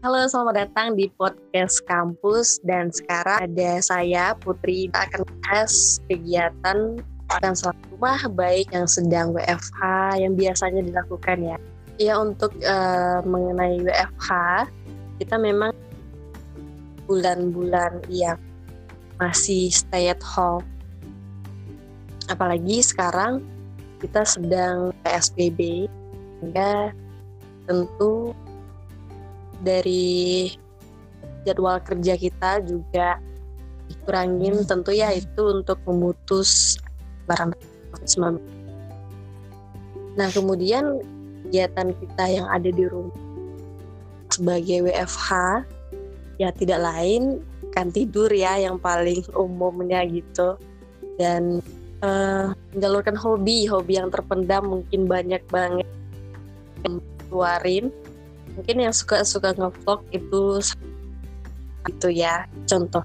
Halo, selamat datang di podcast kampus dan sekarang ada saya Putri akan bahas kegiatan akan selalu rumah baik yang sedang WFH yang biasanya dilakukan ya. Ya untuk uh, mengenai WFH kita memang bulan-bulan yang masih stay at home. Apalagi sekarang kita sedang PSBB sehingga tentu dari jadwal kerja kita juga dikurangin. Tentu ya itu untuk memutus barang covid Nah kemudian kegiatan kita yang ada di rumah sebagai WFH ya tidak lain kan tidur ya yang paling umumnya gitu. Dan uh, menjalurkan hobi hobi yang terpendam mungkin banyak banget keluarin mungkin yang suka suka ngevlog itu itu ya contoh.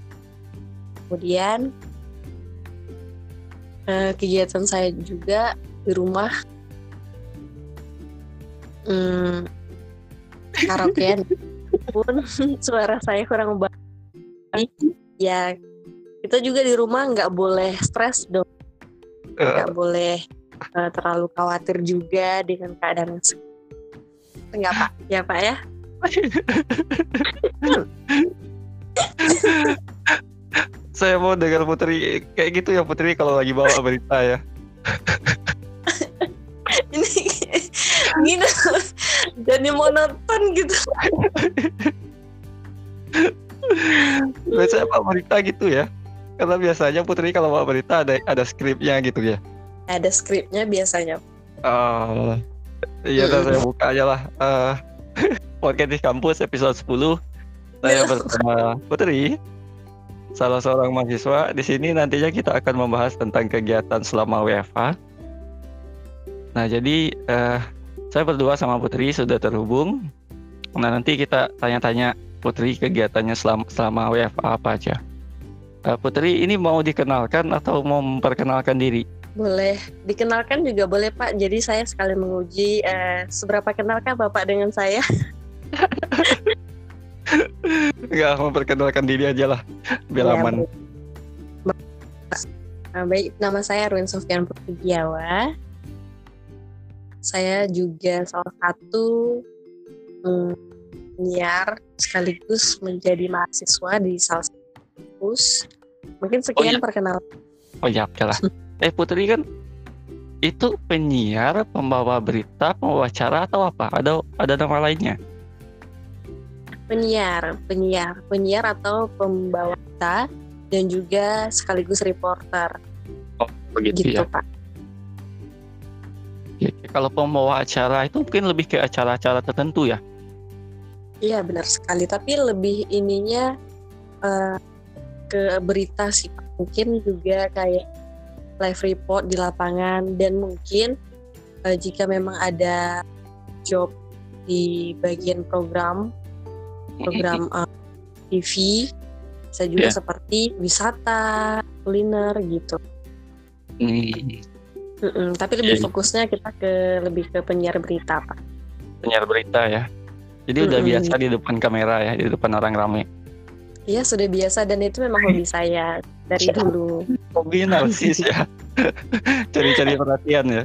Kemudian uh, kegiatan saya juga di rumah. Hmm, karaokean. Pun suara saya kurang baik. Ya kita juga di rumah nggak boleh stres dong. Nggak uh. boleh uh, terlalu khawatir juga dengan keadaan Enggak Pak. Ya Pak ya. Saya mau dengar Putri kayak gitu ya Putri kalau lagi bawa berita ya. Ini gini jadi monoton gitu. Biasanya Pak berita gitu ya. Karena biasanya Putri kalau bawa berita ada ada skripnya gitu ya. Ada skripnya biasanya. Oh. Iya, saya buka aja lah. Uh, podcast di kampus episode 10. Saya bersama Putri, salah seorang mahasiswa. Di sini nantinya kita akan membahas tentang kegiatan selama WFH. Nah, jadi uh, saya berdua sama Putri sudah terhubung. Nah, nanti kita tanya-tanya Putri kegiatannya selama, selama WFH apa aja. Uh, Putri ini mau dikenalkan atau mau memperkenalkan diri? Boleh dikenalkan juga boleh Pak. Jadi saya sekali menguji eh, seberapa kenalkah Bapak dengan saya? Enggak, memperkenalkan diri aja lah, biar ya, aman. Nah, baik, nama saya Ruin Sofian Putrigiawa. Saya juga salah satu penyiar mm, sekaligus menjadi mahasiswa di salah satu kampus. Mungkin sekian oh, ya. perkenalan. Oh ya, oke lah. eh Putri kan itu penyiar, pembawa berita, pembawa acara atau apa? Ada ada nama lainnya? Penyiar, penyiar, penyiar atau pembawa berita dan juga sekaligus reporter. Oh, begitu gitu, ya. Pak. Ya, kalau pembawa acara itu mungkin lebih ke acara-acara tertentu ya? Iya benar sekali, tapi lebih ininya uh, ke berita sih, mungkin juga kayak live report di lapangan dan mungkin uh, jika memang ada job di bagian program program uh, eh, TV saya juga yeah. seperti wisata kuliner gitu mm. Mm -mm, tapi lebih yeah. fokusnya kita ke lebih ke penyiar berita pak penyiar berita ya jadi mm -mm. udah biasa di depan kamera ya di depan orang ramai Iya sudah biasa dan itu memang hobi saya dari dulu. Hobi narsis ya. Cari-cari perhatian ya.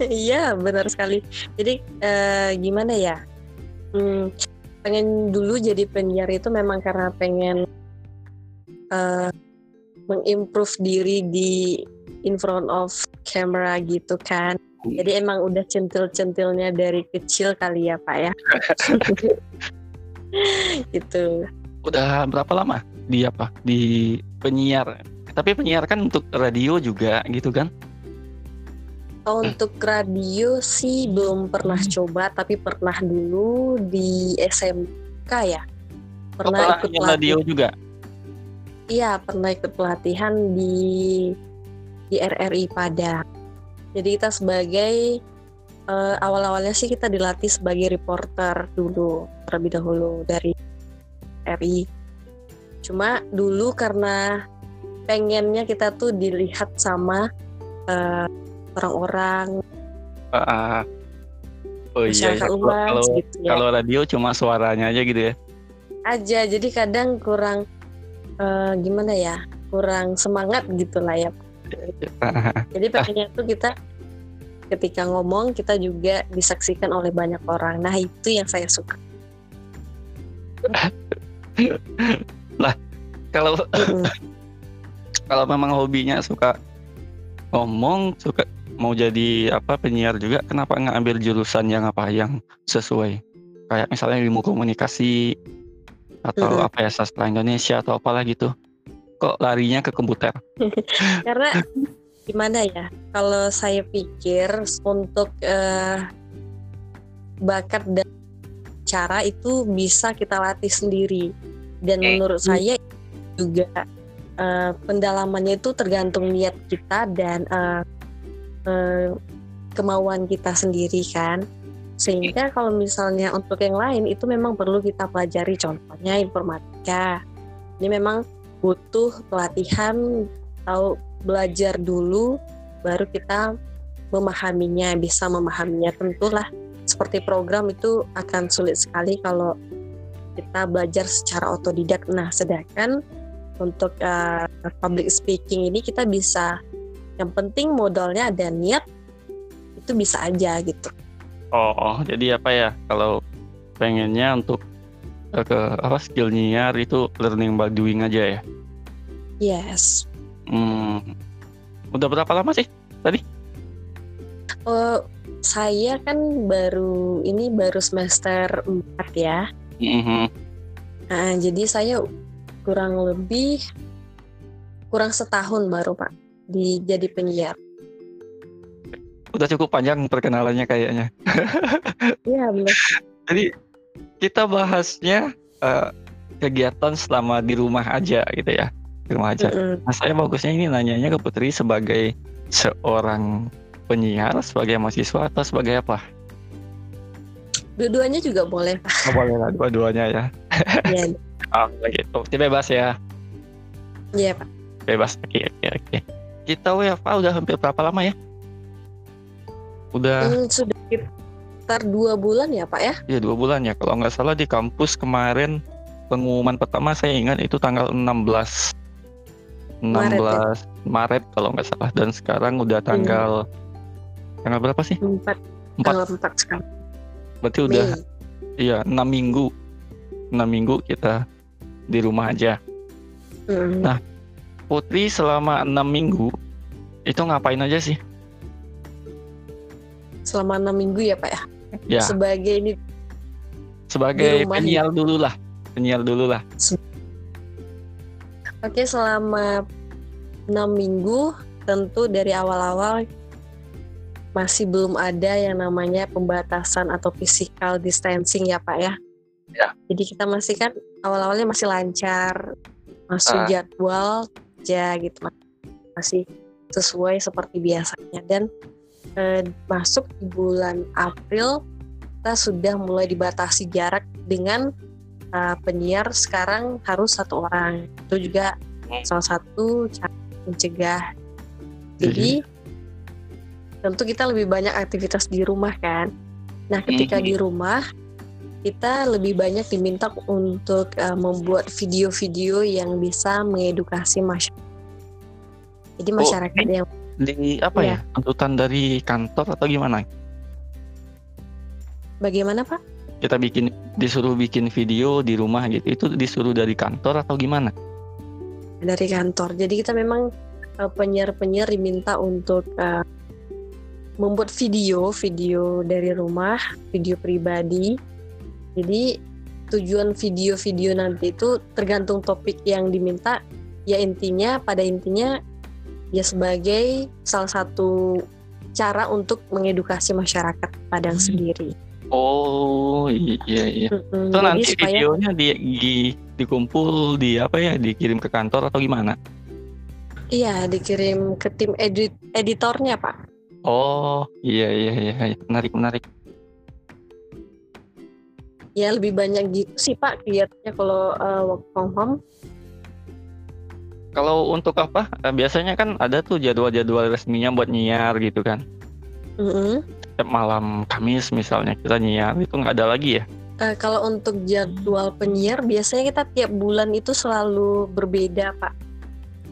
Iya benar sekali. Jadi eh, gimana ya? Hmm, pengen dulu jadi penyiar itu memang karena pengen uh, mengimprove diri di in front of camera gitu kan. Jadi emang udah centil-centilnya dari kecil kali ya Pak ya. gitu. Udah berapa lama di apa? Di penyiar. Tapi penyiar kan untuk radio juga gitu kan? Untuk radio sih belum pernah coba, tapi pernah dulu di SMK ya. Pernah, oh, ikut pelatihan. radio juga. Iya, pernah ikut pelatihan di di RRI Padang. Jadi kita sebagai uh, awal-awalnya sih kita dilatih sebagai reporter dulu terlebih dahulu dari RI. Cuma dulu karena pengennya kita tuh dilihat sama eh, orang-orang. Uh, Oh iya, iya. luas Kalau gitu ya. kalau radio cuma suaranya aja gitu ya. aja jadi kadang kurang eh, gimana ya kurang semangat gitu lah ya jadi pengennya tuh kita ketika ngomong kita juga disaksikan oleh banyak orang nah itu yang saya suka Kalau Mm-mm. kalau memang hobinya suka ngomong, suka mau jadi apa penyiar juga, kenapa nggak ambil jurusan yang apa yang sesuai? Kayak misalnya ilmu komunikasi atau apa ya sastra Indonesia atau apalah gitu. Kok larinya ke komputer? karena gimana ya kalau saya pikir untuk eh, bakat dan cara itu bisa kita latih sendiri dan Oke. menurut saya juga eh, pendalamannya itu tergantung niat kita dan eh, eh, kemauan kita sendiri kan. Sehingga kalau misalnya untuk yang lain itu memang perlu kita pelajari. Contohnya informatika. Ini memang butuh pelatihan tahu belajar dulu baru kita memahaminya bisa memahaminya. Tentulah seperti program itu akan sulit sekali kalau kita belajar secara otodidak nah sedangkan untuk uh, public speaking ini kita bisa yang penting modalnya ada niat itu bisa aja gitu Oh, oh, jadi apa ya? Kalau pengennya untuk eh, ke apa skill nyiar itu learning by doing aja ya. yes Hmm. Udah berapa lama sih? Oh, saya kan baru ini baru semester 4 ya Mhm. Nah, jadi saya kurang lebih kurang setahun baru Pak di jadi penyiar. Udah cukup panjang perkenalannya kayaknya. Iya benar. Jadi kita bahasnya eh, kegiatan selama di rumah aja gitu ya. Di rumah aja. Mm-mm. Nah, saya bagusnya ini nanyanya ke Putri sebagai seorang penyiar, sebagai mahasiswa atau sebagai apa? Dua-duanya juga boleh Pak. Oh, boleh lah dua-duanya ya. Iya, Oh, gitu. Jadi bebas ya. Iya Pak. Bebas. Oke, oke, oke. Kita WFA udah hampir berapa lama ya? Udah Hmm, sudah sekitar dua bulan ya Pak ya? ya dua bulan ya. Kalau nggak salah di kampus kemarin pengumuman pertama saya ingat itu tanggal 16 16 Maret Maret, ya? kalau nggak salah dan sekarang udah tanggal tanggal berapa sih? Empat. Empat. Tanggal empat sekarang. Berarti udah Mei. iya enam minggu enam minggu kita di rumah aja. Mm. Nah. Putri selama enam minggu itu ngapain aja sih? Selama enam minggu ya Pak ya? Ya Sebagai ini sebagai penyiar dulu lah, penyiar dulu lah. Oke, selama enam minggu tentu dari awal-awal masih belum ada yang namanya pembatasan atau physical distancing ya Pak ya. Ya. Jadi kita masih kan awal-awalnya masih lancar, masuk Ah. jadwal aja gitu masih sesuai seperti biasanya dan eh, masuk di bulan April kita sudah mulai dibatasi jarak dengan eh, penyiar sekarang harus satu orang itu juga Hmm. salah satu cara mencegah jadi tentu kita lebih banyak aktivitas di rumah kan nah ketika Mhm. di rumah kita lebih banyak diminta untuk eh, membuat video-video yang bisa mengedukasi masyarakat jadi Oh, masyarakat yang Di apa Iya. ya? Tuntutan dari kantor atau gimana? bagaimana Pak? Kita bikin disuruh bikin video di rumah gitu. Itu disuruh dari kantor atau gimana? dari kantor. Jadi kita memang eh, penyiar-penyiar diminta untuk eh, membuat video, video dari rumah, video pribadi. Jadi tujuan video-video nanti itu tergantung topik yang diminta. Ya intinya, pada intinya ya sebagai salah satu cara untuk mengedukasi masyarakat Padang Hmm. sendiri. Oh iya iya. Itu Jadi nanti supaya videonya di, di- dikumpul di apa ya? Dikirim ke kantor atau gimana? iya dikirim ke tim edit editornya Pak. Oh iya iya iya iya. menarik menarik. ya lebih banyak gitu sih pak kegiatannya kalau uh, work from home Kalau untuk apa? Eh, Biasanya kan ada tuh jadwal-jadwal resminya buat nyiar gitu kan. Mm-mm. setiap malam Kamis misalnya kita nyiar itu nggak ada lagi ya? Uh, kalau untuk jadwal penyiar biasanya kita tiap bulan itu selalu berbeda pak.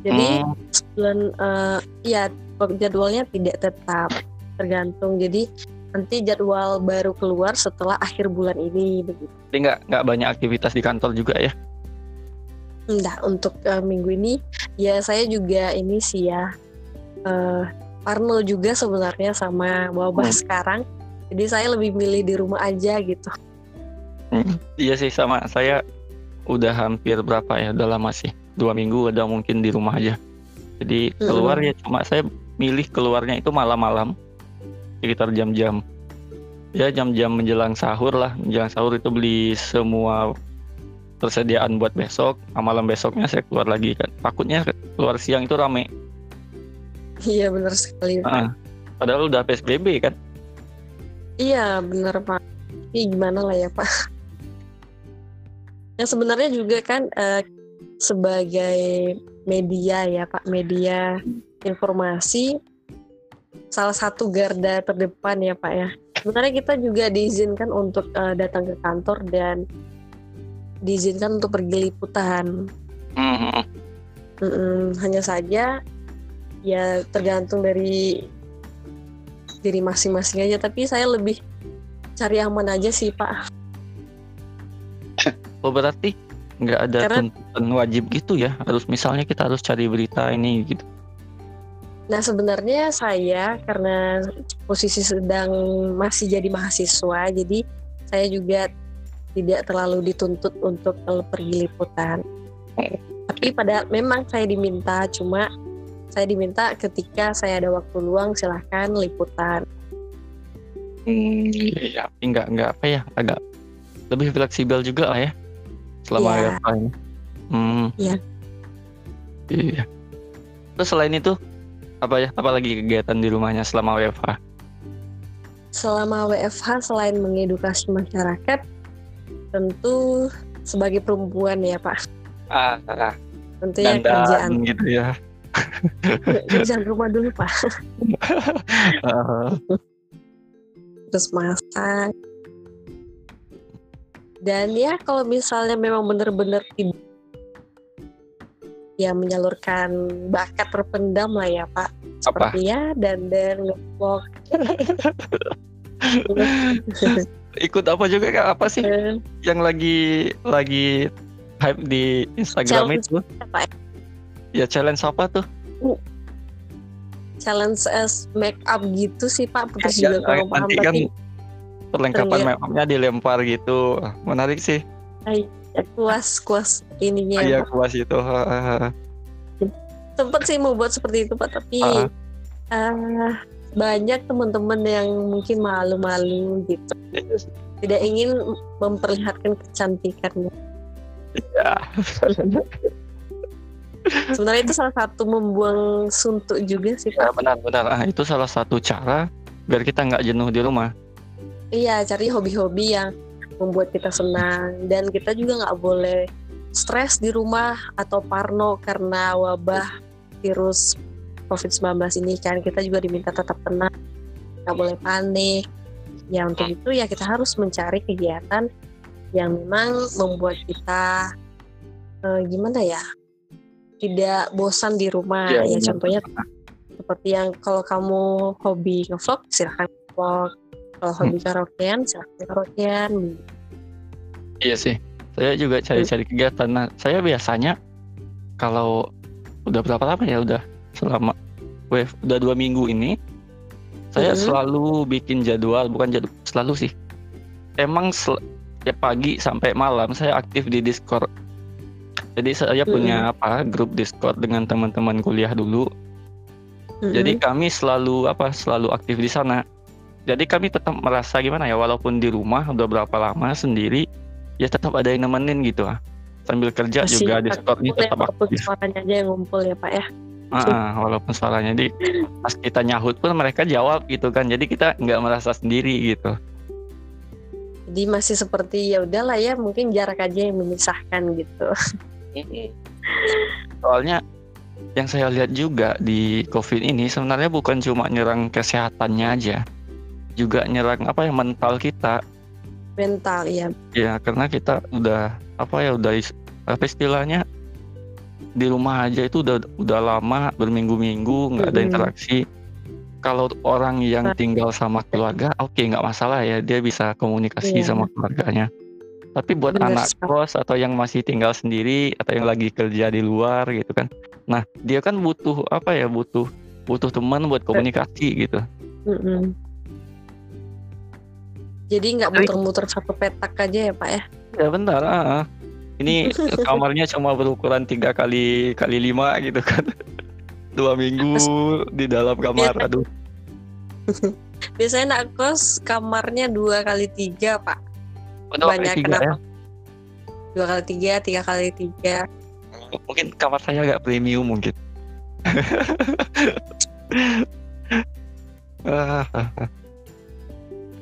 Jadi hmm. sebulan uh, ya jadwalnya tidak tetap tergantung. Jadi nanti jadwal baru keluar setelah akhir bulan ini begitu. Jadi nggak nggak banyak aktivitas di kantor juga ya? Enggak, untuk uh, minggu ini ya saya juga ini sih ya uh, Parno juga sebenarnya sama wabah hmm. sekarang. Jadi saya lebih milih di rumah aja gitu. Hmm, iya sih sama saya udah hampir berapa ya udah lama sih dua minggu udah mungkin di rumah aja. Jadi keluar hmm. ya cuma saya milih keluarnya itu malam-malam sekitar jam-jam. Ya jam-jam menjelang sahur lah. Menjelang sahur itu beli semua persediaan buat besok. Nah, malam besoknya saya keluar lagi kan. Takutnya keluar siang itu rame. Iya benar sekali. Nah, padahal udah psbb kan? Iya benar pak. Ini gimana lah ya pak? Yang sebenarnya juga kan uh, sebagai media ya pak media informasi salah satu garda terdepan ya Pak ya. Sebenarnya kita juga diizinkan untuk uh, datang ke kantor dan diizinkan untuk pergi liputan. Mm-hmm. Mm-mm, hanya saja ya tergantung dari diri masing-masing aja. Tapi saya lebih cari aman aja sih Pak. Oh berarti nggak ada Karena, tuntutan wajib gitu ya? Harus misalnya kita harus cari berita ini gitu. Nah sebenarnya saya karena posisi sedang masih jadi mahasiswa, jadi saya juga tidak terlalu dituntut untuk pergi liputan. Tapi pada memang saya diminta, cuma saya diminta ketika saya ada waktu luang silahkan liputan. Hmm, ya, enggak enggak apa ya, agak lebih fleksibel juga lah ya selama ya. ini. Hmm. Iya. Iya. Terus selain itu apa ya apalagi kegiatan di rumahnya selama WFH selama WFH selain mengedukasi masyarakat tentu sebagai perempuan ya pak ah, ah. tentunya kerjaan gitu ya kerjaan rumah dulu pak terus masak dan ya kalau misalnya memang benar-benar tidak ya menyalurkan bakat terpendam lah ya Pak. Seperti ya dan dan ngevlog. Ikut apa juga kak? Apa sih uh, yang lagi lagi hype di Instagram itu? Apa? Ya challenge apa tuh? Challenge as make up gitu sih Pak. Terus ya, juga kalau nanti kan perlengkapan make upnya dilempar gitu. Menarik sih. Ya, kuas kuas ininya. Iya kuas itu. Sempet sih mau buat seperti itu pak tapi uh. Uh, banyak teman-teman yang mungkin malu-malu gitu. Tidak ingin memperlihatkan kecantikannya. Iya. Sebenarnya itu salah satu membuang suntuk juga sih pak. Benar-benar ah, itu salah satu cara biar kita nggak jenuh di rumah iya cari hobi-hobi yang membuat kita senang. Dan kita juga nggak boleh stres di rumah atau parno karena wabah virus COVID-19 ini kan. Kita juga diminta tetap tenang nggak boleh panik. Ya untuk itu ya kita harus mencari kegiatan yang memang membuat kita eh, gimana ya tidak bosan di rumah. Ya, ya contohnya seperti yang kalau kamu hobi ngevlog silahkan vlog kalau hobi hmm. karaokean silahkan karaokean iya sih saya juga cari-cari hmm. kegiatan nah saya biasanya kalau udah berapa lama ya udah selama wave udah dua minggu ini saya hmm. selalu bikin jadwal bukan jadwal selalu sih emang sel ya pagi sampai malam saya aktif di Discord jadi saya hmm. punya apa grup Discord dengan teman-teman kuliah dulu hmm. jadi kami selalu apa selalu aktif di sana jadi kami tetap merasa gimana ya walaupun di rumah udah berapa lama sendiri ya tetap ada yang nemenin gitu ah. Sambil kerja Masih juga Discordnya tetap aktif. suaranya aja yang ngumpul ya pak ya. Ah, walaupun suaranya. Di pas kita nyahut pun mereka jawab gitu kan jadi kita nggak merasa sendiri gitu. Jadi masih seperti ya udahlah ya mungkin jarak aja yang memisahkan gitu. Soalnya yang saya lihat juga di covid ini sebenarnya bukan cuma nyerang kesehatannya aja juga nyerang apa ya mental kita. Mental ya ya karena kita udah apa ya udah apa istilahnya di rumah aja itu udah udah lama berminggu-minggu nggak ada interaksi. Kalau orang yang nah. tinggal sama keluarga oke okay, nggak masalah ya dia bisa komunikasi yeah. sama keluarganya. Tapi buat Bener, anak kos atau yang masih tinggal sendiri atau yang lagi kerja di luar gitu kan. Nah dia kan butuh apa ya butuh butuh teman buat komunikasi gitu. Mm -hmm. Jadi nggak muter-muter satu petak aja ya pak ya? Ya bentar ah. ini kamarnya cuma berukuran tiga kali kali lima gitu kan. Dua minggu di dalam kamar aduh. Biasanya nak kos kamarnya dua kali tiga pak. Banyak tiga, kenapa? ya? dua kali tiga tiga kali tiga. Mungkin kamar saya agak premium mungkin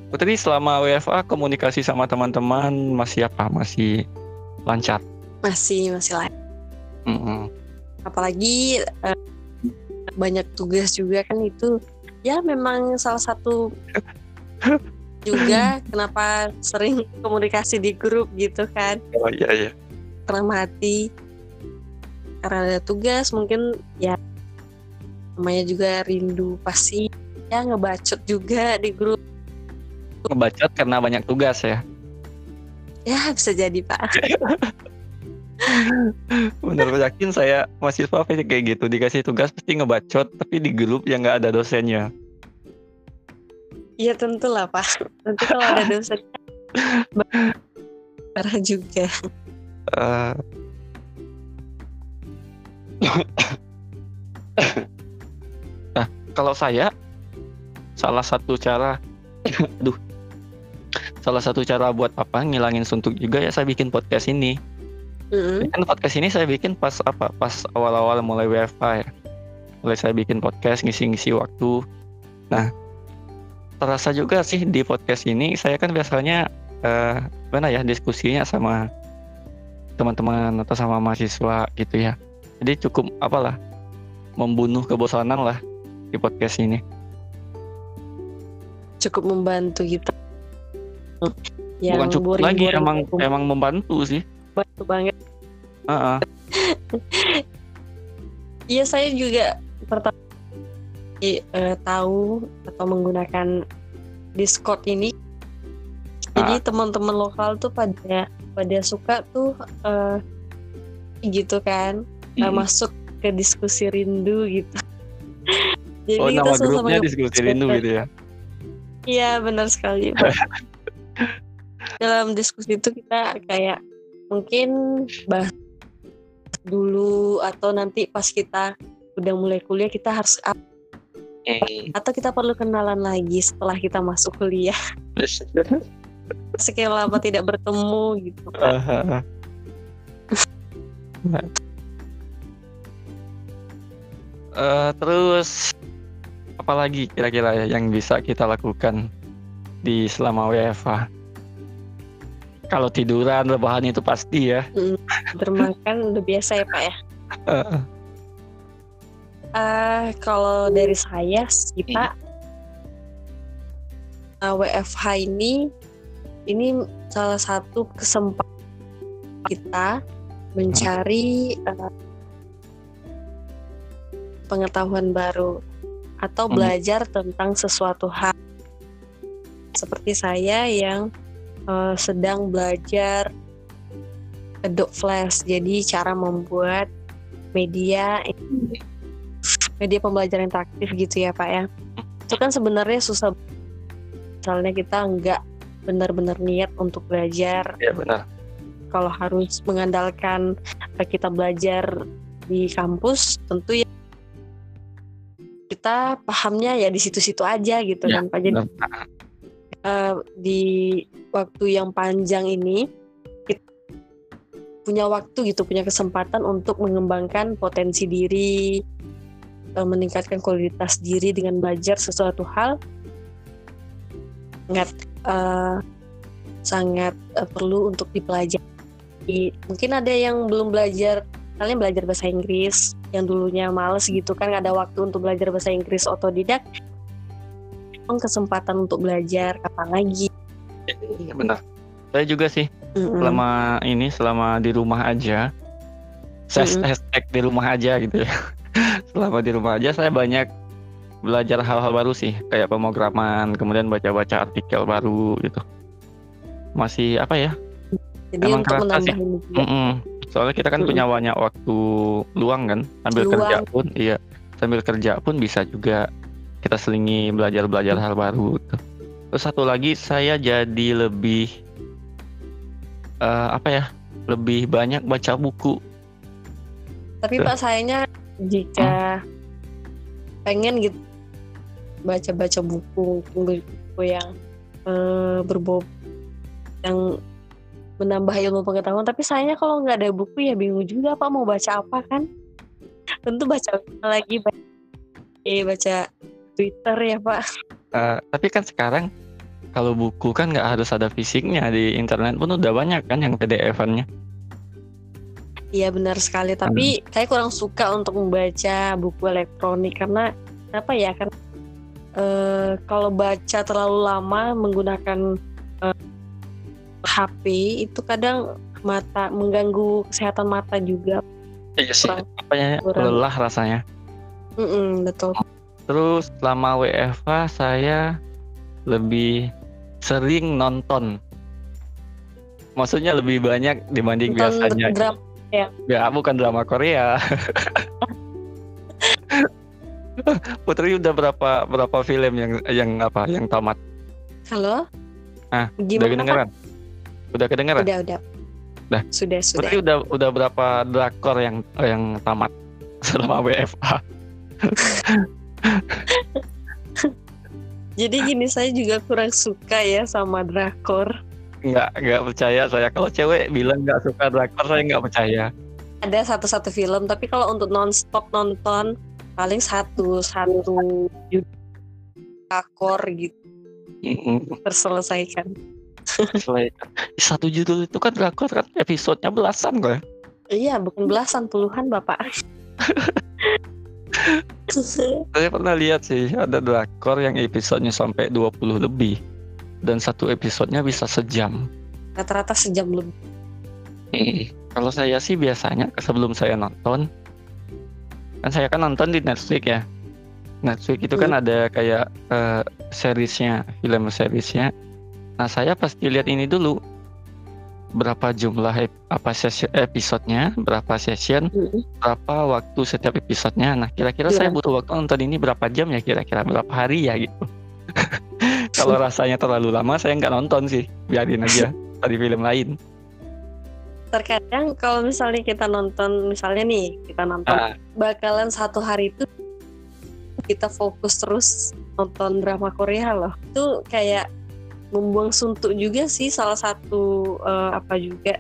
Putri selama WFA komunikasi sama teman-teman masih apa? Masih lancar? Masih masih lancar. Mm -hmm. apalagi uh, banyak tugas juga kan itu. Ya memang salah satu juga kenapa sering komunikasi di grup gitu kan. Oh iya iya. Karena mati karena ada tugas mungkin ya namanya juga rindu pasti. Ya ngebacot juga di grup ngebacot karena banyak tugas ya? Ya bisa jadi pak. Bener yakin saya mahasiswa kayak gitu. Dikasih tugas pasti ngebacot tapi di grup yang nggak ada dosennya. Iya tentu lah Pak. Nanti kalau ada dosa parah juga. Uh... nah kalau saya salah satu cara, aduh, salah satu cara buat apa ngilangin suntuk juga ya saya bikin podcast ini. Mm-hmm. Kan podcast ini saya bikin pas apa? Pas awal-awal mulai WFH ya. Mulai saya bikin podcast ngisi-ngisi waktu. Nah, terasa juga sih di podcast ini saya kan biasanya uh, mana ya diskusinya sama teman-teman atau sama mahasiswa gitu ya jadi cukup apalah membunuh kebosanan lah di podcast ini cukup membantu gitu yang bukan cukup lagi emang cukup. emang membantu sih bantu banget uh -uh. iya saya juga pertama uh, tahu atau menggunakan Discord ini. Jadi ah. teman-teman lokal tuh pada pada suka tuh uh, gitu kan, hmm. uh, masuk ke diskusi rindu gitu. Jadi oh, kita nama grupnya diskusi rindu gitu ya? Iya benar sekali. Dalam diskusi itu kita kayak mungkin bahas dulu atau nanti pas kita udah mulai kuliah kita harus up atau kita perlu kenalan lagi setelah kita masuk kuliah. Sekian lama tidak bertemu gitu. Kan uh, terus apalagi kira-kira ya yang bisa kita lakukan di selama WFA kalau tiduran rebahan itu pasti ya hmm, bermakan udah biasa ya pak ya uh. Uh, kalau dari saya sih Pak, uh, WFH ini ini salah satu kesempatan kita mencari uh, pengetahuan baru atau hmm. belajar tentang sesuatu hal. Seperti saya yang uh, sedang belajar Adobe Flash, jadi cara membuat media media pembelajaran interaktif gitu ya Pak ya. Itu kan sebenarnya susah misalnya kita nggak benar-benar niat untuk belajar. Iya benar. Kalau harus mengandalkan kita belajar di kampus, tentu ya kita pahamnya ya di situ-situ aja gitu ya, kan Pak. Jadi uh, di waktu yang panjang ini punya waktu gitu, punya kesempatan untuk mengembangkan potensi diri, uh, meningkatkan kualitas diri dengan belajar sesuatu hal sangat uh, sangat uh, perlu untuk dipelajari. Mungkin ada yang belum belajar, kalian belajar bahasa Inggris yang dulunya males gitu kan ada waktu untuk belajar bahasa Inggris otodidak. Kapan kesempatan untuk belajar kapan lagi Iya benar. Saya juga sih Mm-mm. selama ini selama di rumah aja. Saya hashtag di rumah aja gitu ya. selama di rumah aja saya banyak belajar hal-hal baru sih kayak pemrograman, kemudian baca-baca artikel baru gitu. Masih apa ya? jadi emang untuk kerasa menambah sih. juga Mm-mm. Soalnya kita kan Mm-mm. punya banyak waktu luang kan, sambil Luang. kerja pun, iya, sambil kerja pun bisa juga kita selingi belajar-belajar hal baru. Gitu. Terus satu lagi saya jadi lebih eh, apa ya, lebih banyak baca buku. tapi Tuh. pak sayangnya jika pengen gitu baca-baca buku buku yang eh, berbau yang menambah ilmu pengetahuan tapi sayangnya kalau nggak ada buku ya bingung juga pak mau baca apa kan tentu baca lagi baca, eh, baca Twitter ya pak Eh, tapi kan sekarang kalau buku kan nggak harus ada fisiknya di internet pun udah banyak kan yang PDF-annya. Iya benar sekali, tapi saya kurang suka untuk membaca buku elektronik karena apa ya? Karena eh, kalau baca terlalu lama menggunakan eh, HP itu kadang mata mengganggu kesehatan mata juga. Iya sih. Kurang- Apa ya, kurang. lelah rasanya. Mm-mm, betul. Terus selama WFH saya lebih sering nonton. Maksudnya lebih banyak dibanding Nonton biasanya. drama Ya bukan drama Korea. Putri udah berapa berapa film yang yang apa yang tamat? Halo? Ah, Udah Gimana Pak? kedengeran? Udah kedengeran? Udah, udah. Dah. Sudah, sudah. Putri udah udah berapa drakor yang yang tamat selama WFH? Jadi gini saya juga kurang suka ya sama drakor. Nggak nggak percaya saya kalau cewek bilang nggak suka drakor saya nggak percaya. ada satu-satu film tapi kalau untuk non-stop nonton paling satu satu akor gitu terselesaikan Selain- satu judul itu kan drakor kan episodenya belasan kok ya. iya bukan belasan puluhan bapak Saya pernah lihat sih ada drakor yang episodenya sampai 20 lebih dan satu episodenya bisa sejam. rata-rata sejam lebih Kalau saya sih biasanya sebelum saya nonton kan saya kan nonton di Netflix ya. Netflix itu kan ada kayak eh, seriesnya, film seriesnya. Nah saya pasti lihat ini dulu berapa jumlah ep- apa sesi- episodenya, berapa session, berapa waktu setiap episodenya. Nah, kira-kira Iya. saya butuh waktu nonton ini berapa jam ya kira-kira berapa hari ya gitu. Kalau rasanya terlalu lama saya nggak nonton sih, biarin aja tadi film lain. terkadang kalau misalnya kita nonton misalnya nih kita nonton Ah, bakalan satu hari itu kita fokus terus nonton drama Korea loh itu kayak membuang suntuk juga sih salah satu eh, apa juga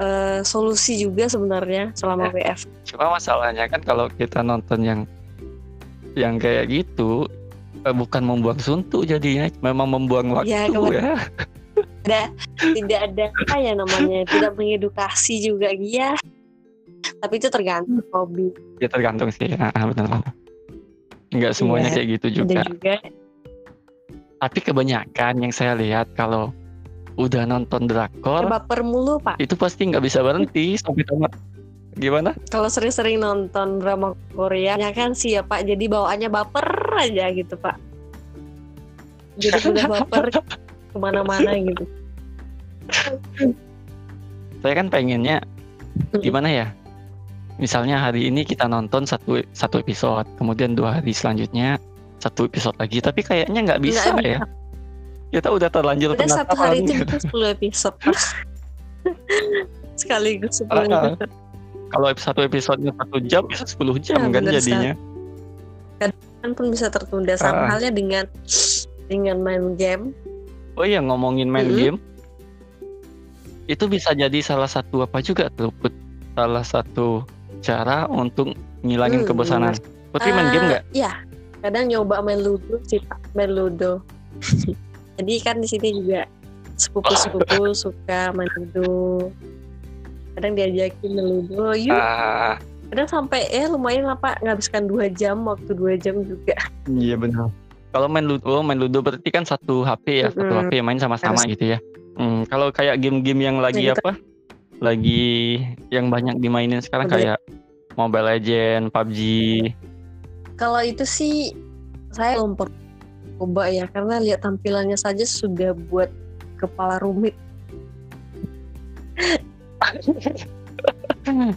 eh, solusi juga sebenarnya selama WF cuma masalahnya kan kalau kita nonton yang yang kayak gitu eh, bukan membuang suntuk jadinya, memang membuang waktu Ya, ya. ada tidak ada apa ya namanya tidak mengedukasi juga ya tapi itu tergantung hobi. Ya tergantung sih, ah, benar. Nggak semuanya Iya, kayak gitu ada juga. Tapi kebanyakan yang saya lihat kalau udah nonton drakor baper mulu pak itu pasti nggak bisa berhenti sampai tamat. Gimana? kalau sering-sering nonton drama Korea ya kan sih ya Pak jadi bawaannya baper aja gitu Pak jadi udah baper ke mana-mana gitu Saya kan pengennya Mm. gimana ya? Misalnya hari ini kita nonton satu satu episode, kemudian dua hari selanjutnya satu episode lagi. Tapi kayaknya nggak bisa Nggak ya. Kita udah terlanjur udah satu hari itu bisa 10 episode sekaligus 10 Ah, episode Kalau satu episodenya satu jam bisa 10 jam Ya, kan jadinya. kan pun bisa tertunda sama Ah. halnya dengan dengan main game Oh iya ngomongin main Mm-mm. game, itu bisa jadi salah satu apa juga tuh? Salah satu cara untuk ngilangin Hmm, kebosanan. Putri main game Eh, nggak? Iya, kadang nyoba main ludo sih pak, main ludo. Jadi kan di sini juga sepupu-sepupu suka main ludo. Kadang diajakin main ludo, yuk. Ah, Kadang sampai ya lumayan lah pak, ngabiskan dua jam, waktu dua jam juga. iya benar. kalau main ludo main ludo berarti kan satu HP ya satu Mm-mm. HP main sama-sama gitu ya Hmm, kalau kayak game-game yang lagi gitu. apa lagi yang banyak dimainin sekarang Mobile- kayak Mobile Legend PUBG Kalau itu sih saya belum pernah coba ya karena lihat tampilannya saja sudah buat kepala rumit.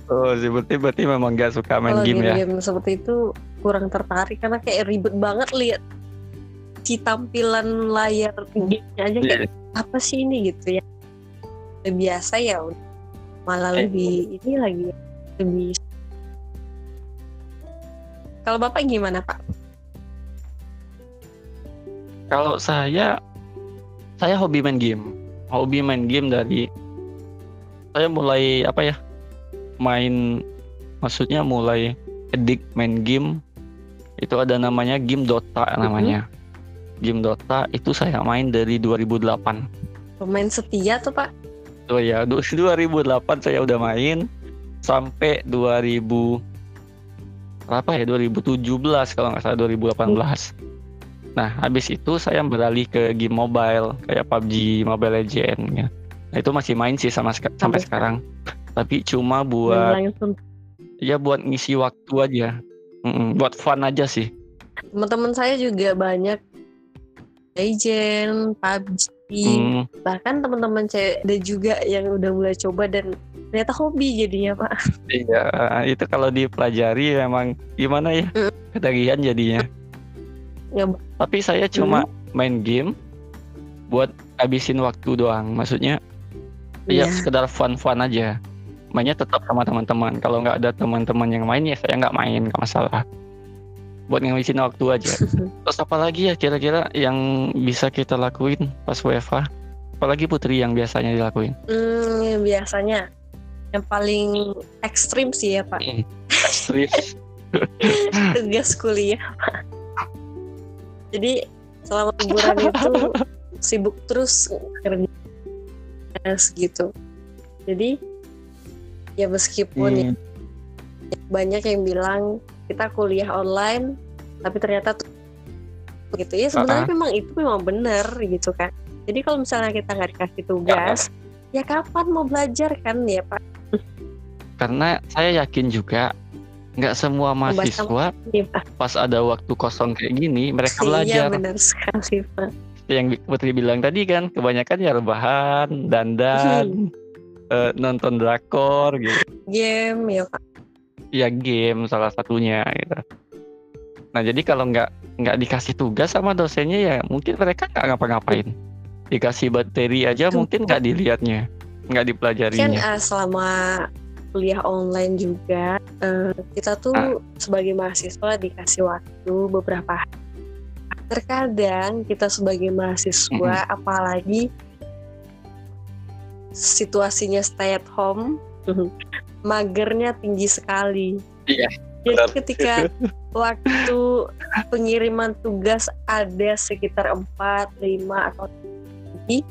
oh sih berarti memang gak suka main Kalau game ya game-game seperti itu kurang tertarik karena kayak ribet banget lihat si tampilan layar gamenya aja kayak Iya. apa sih ini gitu ya. Biasa ya malah Eh. lebih ini lagi lebih kalau bapak gimana pak? Kalau saya, saya hobi main game. Hobi main game dari saya mulai apa ya? Main, maksudnya mulai edik main game. Itu ada namanya game Dota namanya. Game Dota itu saya main dari 2008. Pemain setia tuh pak? Oh ya, du- 2008 saya udah main sampai 2000 berapa ya 2017 kalau nggak salah 2018. Nah, habis itu saya beralih ke game mobile kayak PUBG, Mobile Legend ya. Nah, itu masih main sih sama sampai Sampai sekarang. Tapi cuma buat ya buat ngisi waktu aja. Mm-mm, buat fun aja sih. teman-teman saya juga banyak Legend, PUBG, Hmm, bahkan teman-teman cewek ada juga yang udah mulai coba dan ternyata hobi jadinya pak. iya, itu kalau dipelajari memang gimana ya? Mm. Ketagihan jadinya. Ya, Tapi saya cuma main game buat habisin waktu doang. Maksudnya ya Iya. sekedar fun-fun aja. Mainnya tetap sama teman-teman. Kalau nggak ada teman-teman yang main ya saya nggak main, nggak masalah. Buat ngabisin waktu aja. Terus apa lagi ya kira-kira yang bisa kita lakuin pas WFH? Apalagi Putri yang biasanya dilakuin? Hmm, biasanya yang paling ekstrim sih ya pak. Ekstrim. tugas kuliah pak. Jadi selama liburan itu sibuk terus kerja gitu. Jadi ya meskipun ya Hmm, banyak yang bilang kita kuliah online tapi ternyata tuh gitu. Ya sebenarnya memang itu memang benar gitu kan jadi kalau misalnya kita nggak dikasih tugas ya kapan mau belajar kan ya pak Karena saya yakin juga nggak semua mahasiswa Iya, pas ada waktu kosong kayak gini mereka iya belajar. benar sekali pak yang Putri bilang tadi kan kebanyakan ya rebahan, dandan, eh, nonton drakor gitu. game ya pak Ya game salah satunya gitu. Nah jadi kalau nggak nggak dikasih tugas sama dosennya ya mungkin mereka nggak ngapa-ngapain. Dikasih materi aja Tuh. mungkin nggak dilihatnya, nggak kan dipelajarinya. eh, selama kuliah online juga eh, kita tuh Ah. sebagai mahasiswa dikasih waktu beberapa hari. terkadang kita sebagai mahasiswa apalagi situasinya stay at home magernya tinggi sekali Iya, jadi benar. ketika waktu pengiriman tugas ada sekitar 4, 5 atau lebih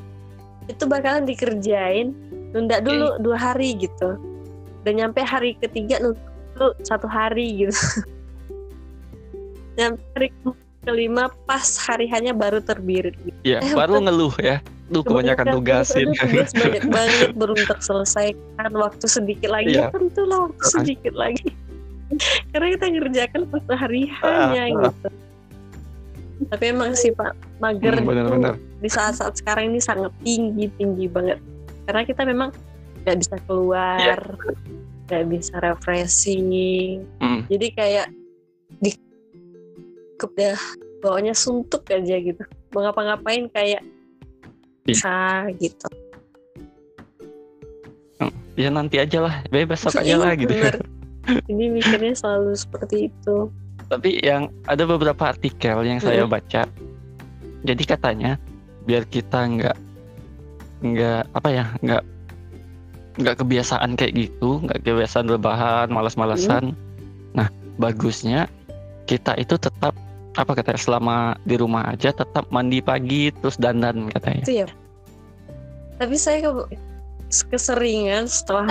itu bakalan dikerjain nunda dulu dua hari gitu dan nyampe hari ketiga dulu satu hari gitu nyampe hari kelima pas hari hanya baru terbirit gitu. Ya Eh, baru betul. ngeluh ya. Duh kebanyakan tugasin. Tugas banyak banget belum terselesaikan waktu sedikit lagi Iya. tentulah waktu sedikit lagi karena kita ngerjakan pas hari hanya ah. gitu tapi emang sih pak mager Hmm, itu benar-benar. di saat-saat sekarang ini sangat tinggi tinggi banget karena kita memang nggak bisa keluar nggak bisa refreshing Hmm. jadi kayak di udah bawanya suntuk aja gitu mau ngapa-ngapain kayak Iya. bisa gitu Ya nanti aja lah, Be, besok aja Iya, lah gitu. bener. jadi mikirnya selalu seperti itu Tapi yang ada beberapa artikel yang saya Mm. baca. Jadi katanya biar kita nggak nggak apa ya nggak nggak kebiasaan kayak gitu, nggak kebiasaan rebahan, malas-malasan. Nah bagusnya kita itu tetap apa katanya selama di rumah aja tetap mandi pagi terus dandan katanya. ya tapi saya ke- keseringan setelah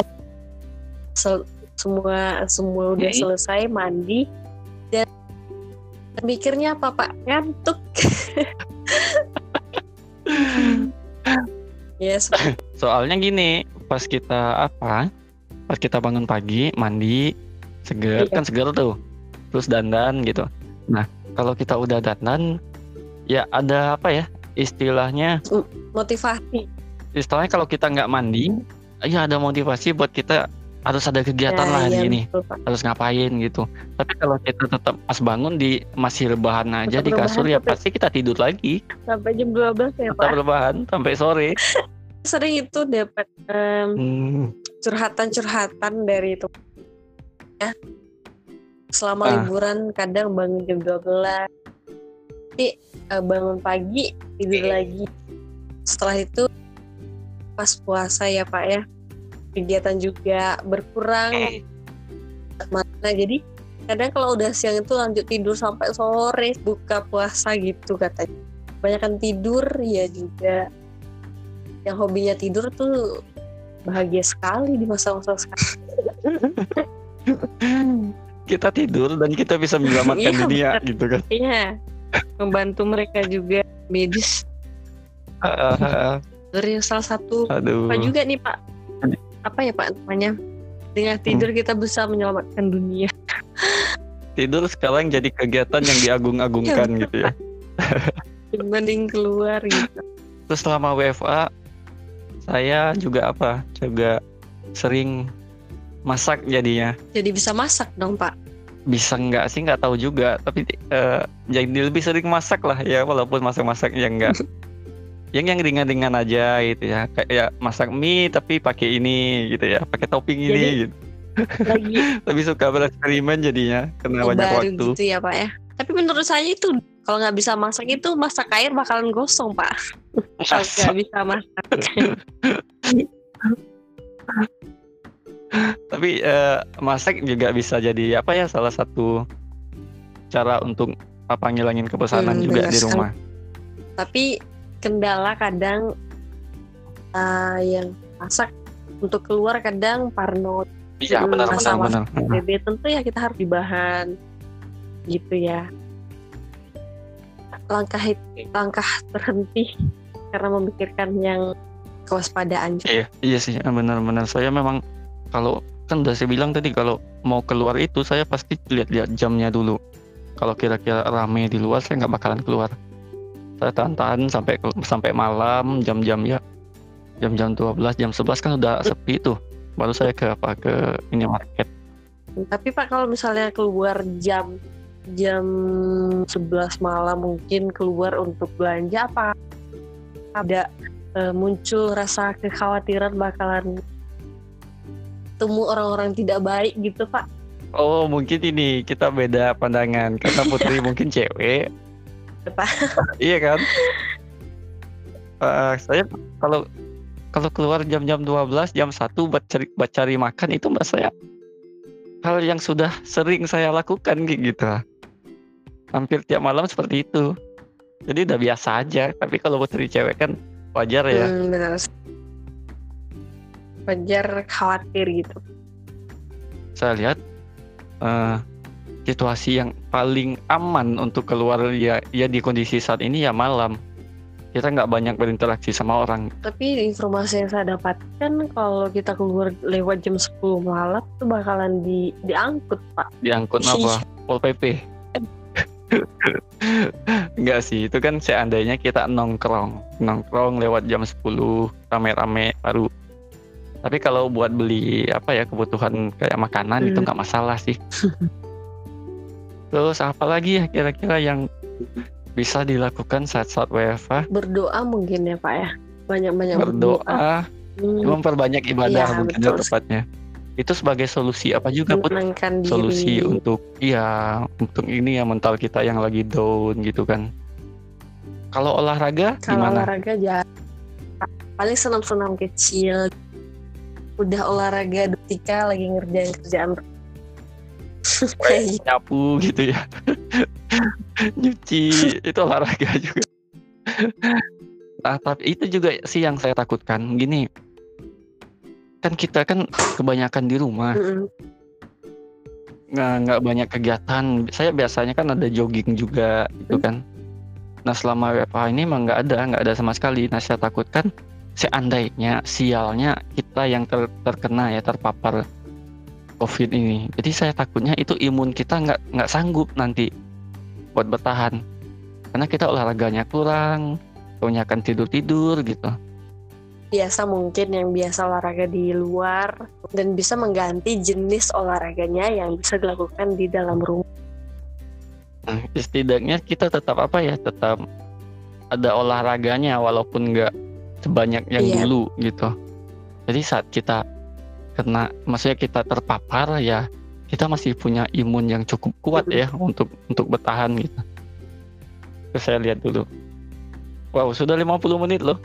sel- semua semua udah Hmm. selesai mandi dan Mikirnya apa Pak? Ngantuk. yes. Soalnya gini, pas kita apa? Pas kita bangun pagi, mandi, seger Iya. kan seger tuh. Terus dandan gitu. Nah, kalau kita udah dandan ya ada apa ya? Istilahnya Motivasi. istilahnya kalau kita nggak mandi, ya ada motivasi buat kita harus ada kegiatan lah hari iya, ini. betul, harus ngapain gitu. Tapi kalau kita tetap pas bangun di masih rebahan aja Tetap di kasur rebahan ya tapi- pasti kita tidur lagi. Sampai jam 12 ya Tetap Pak. rebahan sampai sore. Sering itu dapat Hmm, curhatan-curhatan dari itu ya selama Ah. liburan kadang bangun jam 12 tapi eh, bangun pagi tidur lagi. Setelah itu pas puasa ya pak ya. Kegiatan juga berkurang. Mana jadi kadang kalau udah siang itu lanjut tidur sampai sore buka puasa gitu katanya. Kebanyakan tidur ya juga yang hobinya tidur tuh bahagia sekali di masa-masa sekarang kita tidur dan kita bisa menyelamatkan Iya, dunia benar. gitu kan. Iya, membantu mereka juga medis. Dari salah satu Aduh. apa juga nih Pak? Apa ya Pak namanya? Dengan tidur kita bisa menyelamatkan dunia. Tidur sekarang jadi kegiatan yang diagung-agungkan Iya, gitu ya. Dibanding keluar gitu. Terus selama WFA saya juga apa? Juga sering masak jadinya. Jadi bisa masak dong Pak. bisa nggak sih nggak tahu juga tapi eh, jadi lebih sering masak lah ya walaupun masak-masak yang nggak yang yang ringan-ringan aja gitu ya kayak ya masak mie tapi pakai ini gitu ya pakai topping ini Jadi- gitu Lagi lebih suka bereksperimen jadinya karena banyak waktu gitu ya Pak ya. Tapi menurut saya itu kalau nggak bisa masak itu masak air bakalan gosong Pak. Kalau nggak bisa masak. tapi eh, masak juga bisa jadi apa ya salah satu cara untuk apa ngilangin kebosanan Hmm, juga di rumah. Tapi kendala kadang eh, yang masak untuk keluar kadang parno. Iya benar benar benar. tentu ya kita harus dibahan gitu ya langkah langkah berhenti karena memikirkan yang kewaspadaan. Iya, iya sih, benar-benar. Saya memang kalau kan udah saya bilang tadi kalau mau keluar itu saya pasti lihat-lihat jamnya dulu. Kalau kira-kira rame di luar saya nggak bakalan keluar. Saya tahan-tahan sampai sampai malam jam-jam ya jam-jam 12 jam 11 kan udah sepi tuh. Baru saya ke apa ke ini market. Tapi Pak kalau misalnya keluar jam jam 11 malam mungkin keluar untuk belanja apa ada eh, muncul rasa kekhawatiran bakalan temu orang-orang tidak baik gitu Pak. Oh mungkin ini kita beda pandangan karena Putri mungkin cewek. Iya kan? Eh, saya kalau kalau keluar jam-jam 12, jam 1 buat cari buat cari makan itu mbak saya hal yang sudah sering saya lakukan gitu. Hampir tiap malam seperti itu. Jadi udah biasa aja. Tapi kalau Putri cewek kan wajar ya. Hmm, benar. Wajar khawatir gitu. Saya lihat eh, situasi yang paling aman untuk keluar ya ya di kondisi saat ini ya malam. Kita nggak banyak berinteraksi sama orang. Tapi informasi yang saya dapatkan kalau kita keluar lewat jam 10 malam itu bakalan di diangkut Pak. diangkut apa pol pp enggak sih itu kan seandainya kita nongkrong nongkrong lewat jam 10 rame-rame baru tapi kalau buat beli apa ya kebutuhan kayak makanan itu Hmm. nggak masalah sih terus apa lagi ya kira-kira yang bisa dilakukan saat-saat WFA Berdoa mungkin ya Pak ya. Banyak-banyak berdoa. berdoa Hmm, memperbanyak ibadah Iya, mungkin betul. tepatnya itu sebagai solusi apa juga Put? menenangkan diri. solusi untuk iya untuk ini ya mental kita yang lagi down gitu kan kalau olahraga Kalau gimana olahraga ya paling senam-senam kecil. Udah olahraga ketika lagi ngerjain kerjaan. Kayak gitu. nyapu gitu ya nyuci itu olahraga juga nah tapi itu juga sih yang saya takutkan gini kan kita kan kebanyakan di rumah nggak nggak banyak kegiatan. Saya biasanya kan ada jogging juga gitu kan. Nah selama WFH ini emang nggak ada, nggak ada sama sekali. Nah saya takutkan seandainya sialnya kita yang ter, terkena ya terpapar COVID ini. Jadi saya takutnya itu imun kita nggak nggak sanggup nanti buat bertahan. Karena kita olahraganya kurang, kebanyakan tidur-tidur gitu biasa mungkin yang biasa olahraga di luar dan bisa mengganti jenis olahraganya yang bisa dilakukan di dalam rumah. Nah, setidaknya kita tetap apa ya, tetap ada olahraganya walaupun nggak sebanyak yang iya. dulu gitu. Jadi saat kita kena, maksudnya kita terpapar ya, kita masih punya imun yang cukup kuat ya untuk untuk bertahan gitu. Terus saya lihat dulu. Wow, sudah 50 menit loh.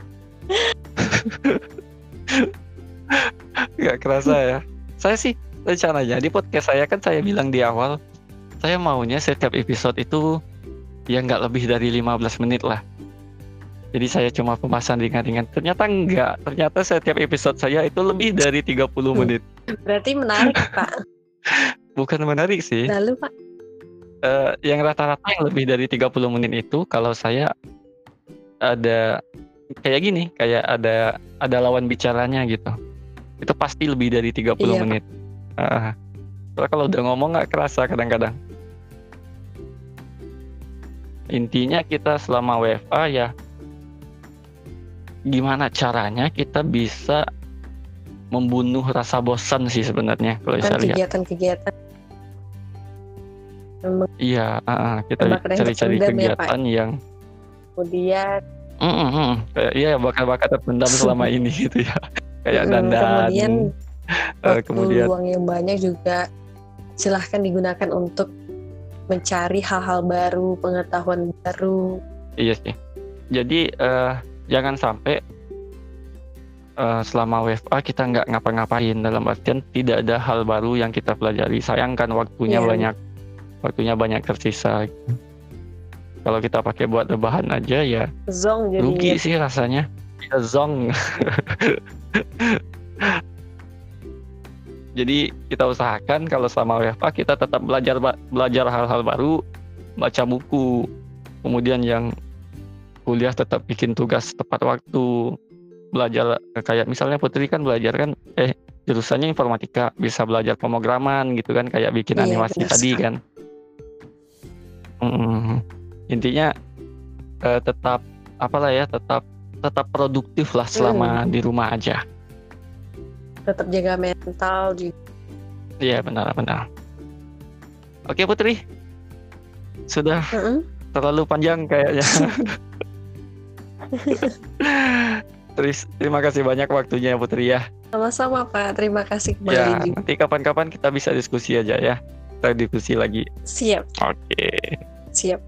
Gak kerasa ya. Saya sih rencananya di podcast saya kan saya bilang di awal saya maunya setiap episode itu ya nggak lebih dari 15 menit lah. Jadi saya cuma pembahasan ringan-ringan. Ternyata enggak. Ternyata setiap episode saya itu lebih dari 30 menit. Berarti menarik, Pak. Bukan menarik sih. Lalu, Pak? Uh, yang rata-rata yang lebih dari 30 menit itu kalau saya ada kayak gini, kayak ada ada lawan bicaranya gitu. Itu pasti lebih dari 30 iya. menit. Uh, kalau udah ngomong nggak kerasa kadang-kadang. Intinya kita selama WFA ya gimana caranya kita bisa membunuh rasa bosan sih sebenarnya kalau saya lihat. Kegiatan-kegiatan. Iya, uh, kita cari-cari ya, kegiatan ya, yang kemudian Mm -hmm. Kayak iya bakat-bakat terpendam selama ini gitu ya. Kayak mm, dandan. Kemudian uh, kemudian uang yang banyak juga silahkan digunakan untuk mencari hal-hal baru, pengetahuan baru. Iya sih. Jadi uh, jangan sampai uh, selama WFA kita nggak ngapa-ngapain dalam artian tidak ada hal baru yang kita pelajari. Sayangkan waktunya yeah. banyak, waktunya banyak tersisa. Gitu kalau kita pakai buat rebahan aja ya zong jadi rugi sih rasanya. Ya zong. Jadi kita usahakan kalau sama WFA kita tetap belajar belajar hal-hal baru baca buku. Kemudian yang kuliah tetap bikin tugas tepat waktu. Belajar kayak misalnya Putri kan belajar kan eh jurusannya informatika bisa belajar pemrograman gitu kan kayak bikin iya, animasi tadi kan. Hmm intinya uh, tetap apalah ya tetap tetap produktif lah selama hmm. di rumah aja tetap jaga mental juga iya benar benar oke Putri sudah mm -hmm. terlalu panjang kayaknya Terus terima kasih banyak waktunya Putri ya. Sama-sama Pak, terima kasih kembali. Ya, nanti kapan-kapan kita bisa diskusi aja ya. Kita diskusi lagi. Siap. Oke. Siap.